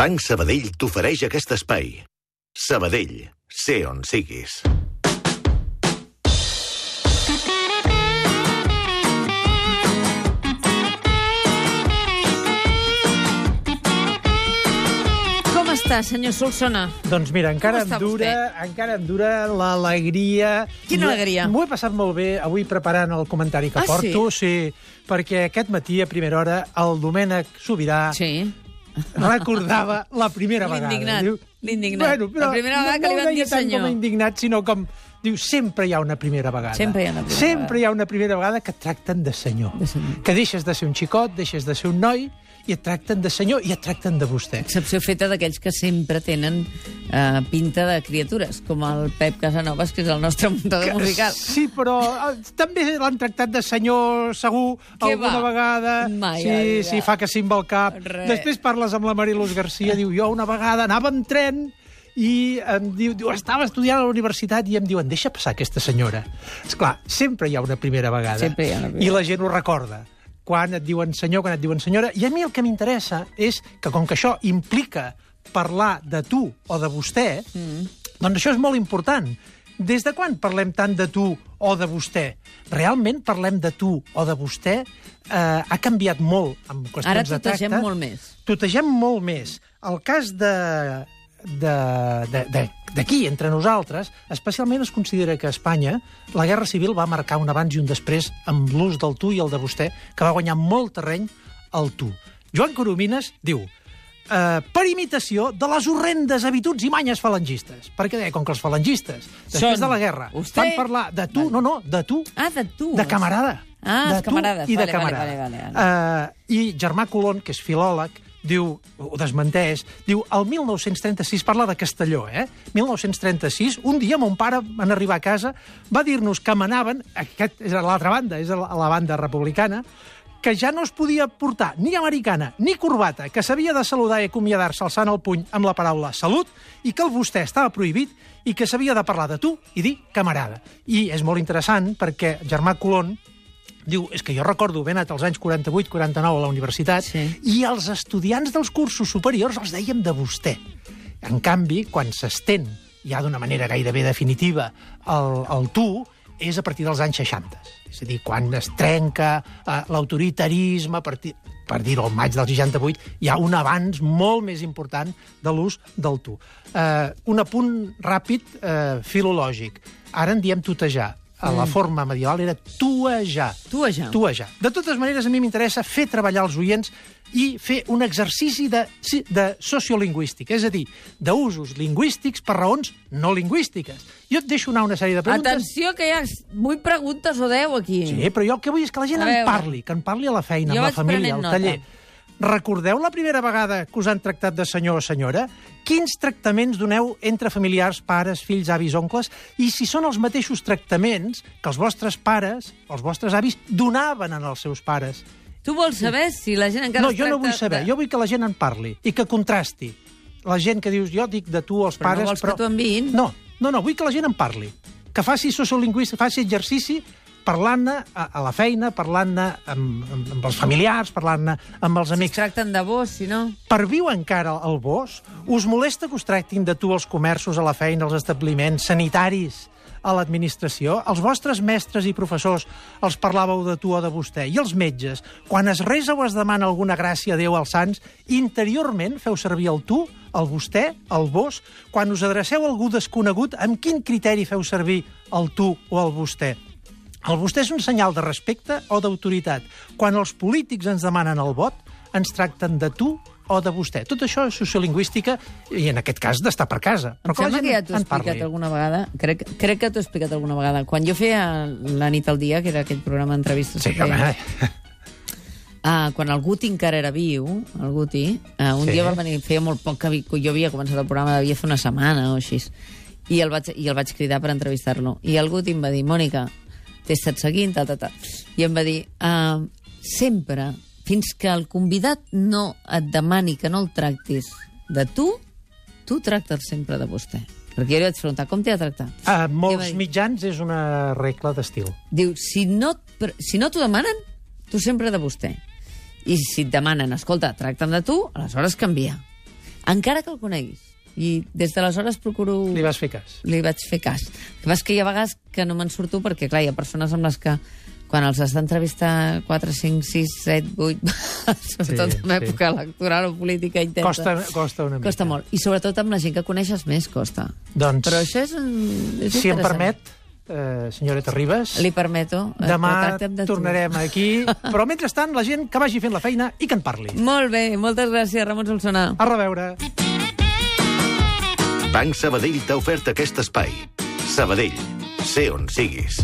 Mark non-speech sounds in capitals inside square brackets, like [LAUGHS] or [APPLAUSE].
Banc Sabadell t'ofereix aquest espai. Sabadell, sé on siguis. Com està, senyor Solsona? Doncs mira, encara em dura, encara em dura l'alegria. Quina alegria? M'ho he passat molt bé avui preparant el comentari que Ah, porto, sí? perquè aquest matí, a primera hora, el Domènec Sobirà Sí. Recordava la primera vegada. L'indignat, Diu, l'indignat. Bueno, però La primera vegada no, que li no van ho dir senyor. com a indignat, sinó com... Diu, sempre hi ha una primera vegada. Sempre hi ha una primera Sempre vegada. hi ha una primera vegada que et tracten de senyor. De senyor. Que deixes de ser un xicot, deixes de ser un noi, i et tracten de senyor i et tracten de vostè. Excepció feta d'aquells que sempre tenen eh, pinta de criatures, com el Pep Casanovas, que és el nostre muntador Que- musical. Sí, però eh, també l'han tractat de senyor segur Què alguna va? vegada. Mai sí, a la vida. sí, fa que sí amb el cap. Res. Després parles amb la Mariluz Garcia, diu, jo una vegada anava en tren i em diu, diu, estava estudiant a la universitat i em diuen, deixa passar aquesta senyora. És clar, sempre hi ha una primera vegada. Sempre hi ha una primera. I la gent ho recorda quan et diuen senyor, quan et diuen senyora. I a mi el que m'interessa és que, com que això implica parlar de tu o de vostè, mm. doncs això és molt important. Des de quan parlem tant de tu o de vostè? Realment parlem de tu o de vostè? Eh, ha canviat molt en qüestions Ara de tracte. molt més. Totegem molt més. El cas de- d'aquí, entre nosaltres, especialment es considera que a Espanya la Guerra Civil va marcar un abans i un després amb l'ús del tu i el de vostè, que va guanyar molt terreny al tu. Joan Coromines diu eh, per imitació de les horrendes habituds i manyes falangistes. Perquè deia, com que els falangistes, després Són de la guerra, vostè? van parlar de tu, no, no, de tu, Ah, de tu. de camarada. Ah, de els camarades. I de Vale, vale, camarada. vale, vale, Uh, I Germà Colón, que és filòleg, diu, ho desmenteix, diu, el 1936, parla de Castelló, eh? 1936, un dia mon pare, en arribar a casa, va dir-nos que manaven, aquest és l'altra banda, és a la banda republicana, que ja no es podia portar ni americana ni corbata, que s'havia de saludar i acomiadar-se alçant el puny amb la paraula salut i que el vostè estava prohibit i que s'havia de parlar de tu i dir camarada. I és molt interessant perquè Germà Colón diu, és que jo recordo haver anat als anys 48-49 a la universitat Sí. i els estudiants dels cursos superiors els dèiem de vostè. En canvi, quan s'estén ja d'una manera gairebé definitiva el, el tu, és a partir dels anys 60. És a dir, quan es trenca eh, l'autoritarisme, partir, per dir-ho, al maig del 68, hi ha un avanç molt més important de l'ús del tu. Eh, un apunt ràpid eh, filològic. Ara en diem tutejar. A la forma medieval era tuejar. Tuejar. Tuejar. De totes maneres, a mi m'interessa fer treballar els oients i fer un exercici de, de sociolingüística, és a dir, d'usos lingüístics per raons no lingüístiques. Jo et deixo anar una sèrie de preguntes... Atenció, que hi ha 8 preguntes o 10 aquí. Sí, però jo el que vull és que la gent en parli, que en parli a la feina, Jo amb la família, al taller. nota. Recordeu la primera vegada que us han tractat de senyor o senyora? Quins tractaments doneu entre familiars, pares, fills, avis, oncles? I si són els mateixos tractaments que els vostres pares, els vostres avis, donaven en els seus pares? Tu vols saber si la gent encara no, jo no vull saber. de- Jo vull que la gent en parli i que contrasti. La gent que dius, jo dic de tu als Però no pares... vols que t'ho enviïn? No, no, no, vull que la gent en parli. Que faci sociolingüística, faci exercici parlant-ne a, a la feina, parlant-ne amb, amb, amb els familiars, parlant-ne amb els Si amics. tracten de vos, si no... Perviu encara el vos? Us molesta que us tractin de tu als comerços, a la feina, als establiments, sanitaris, a l'administració? Els vostres mestres i professors els parlàveu de tu o de vostè? I els metges? Quan es resa o es demana alguna gràcia a Déu als sants, interiorment feu servir el tu, el vostè, el vos? Quan us adreceu a algú desconegut, amb quin criteri feu servir el tu o el vostè? El vostè és un senyal de respecte o d'autoritat. Quan els polítics ens demanen el vot, ens tracten de tu o de vostè. Tot això és sociolingüística i, en aquest cas, d'estar per casa. Em que la sembla que ja t'ho he en parli. explicat alguna vegada. Crec, crec que t'ho he explicat alguna vegada. Quan jo feia La nit al dia, que era aquell programa d'entrevistes Sí, que feia. [LAUGHS] Ah, quan el Guti encara era viu, el Guti, uh, un Sí. dia va venir, feia molt poc que jo havia començat el programa, devia fer una setmana o així, i el vaig, i el vaig cridar per entrevistar-lo. I el Guti em va dir, Mònica, t'he estat seguint, ta, ta, ta. I em va dir, uh, sempre, fins que el convidat no et demani que no el tractis de tu, tu tracta'l sempre de vostè. Perquè jo li vaig preguntar, com t'ha tractat? A I va molts dir- mitjans és una regla d'estil. Diu, si no, si no t'ho demanen, tu sempre de vostè. I si et demanen, escolta, tracta'm de tu, aleshores canvia. encara que el coneguis. I des d'aleshores procuro... Li vas fer cas. li vaig fer cas. El que passa és que hi ha vegades que no me'n surto perquè, clar, hi ha persones amb les que quan els has d'entrevistar 4, 5, 6, 7, 8, sobretot Sí, en sí. època electoral o política intensa. Costa, costa una mica. Costa molt. I sobretot amb la gent que coneixes més, costa. Doncs, Però això és, és si em permet, eh, senyoreta Ribas, Li permeto. eh, demà de tu. tornarem aquí. [LAUGHS] Però mentrestant, la gent que vagi fent la feina i que en parli. Molt bé, moltes gràcies, Ramon Solsona. A reveure. Banc Sabadell t'ha ofert aquest espai. Sabadell, sé on siguis.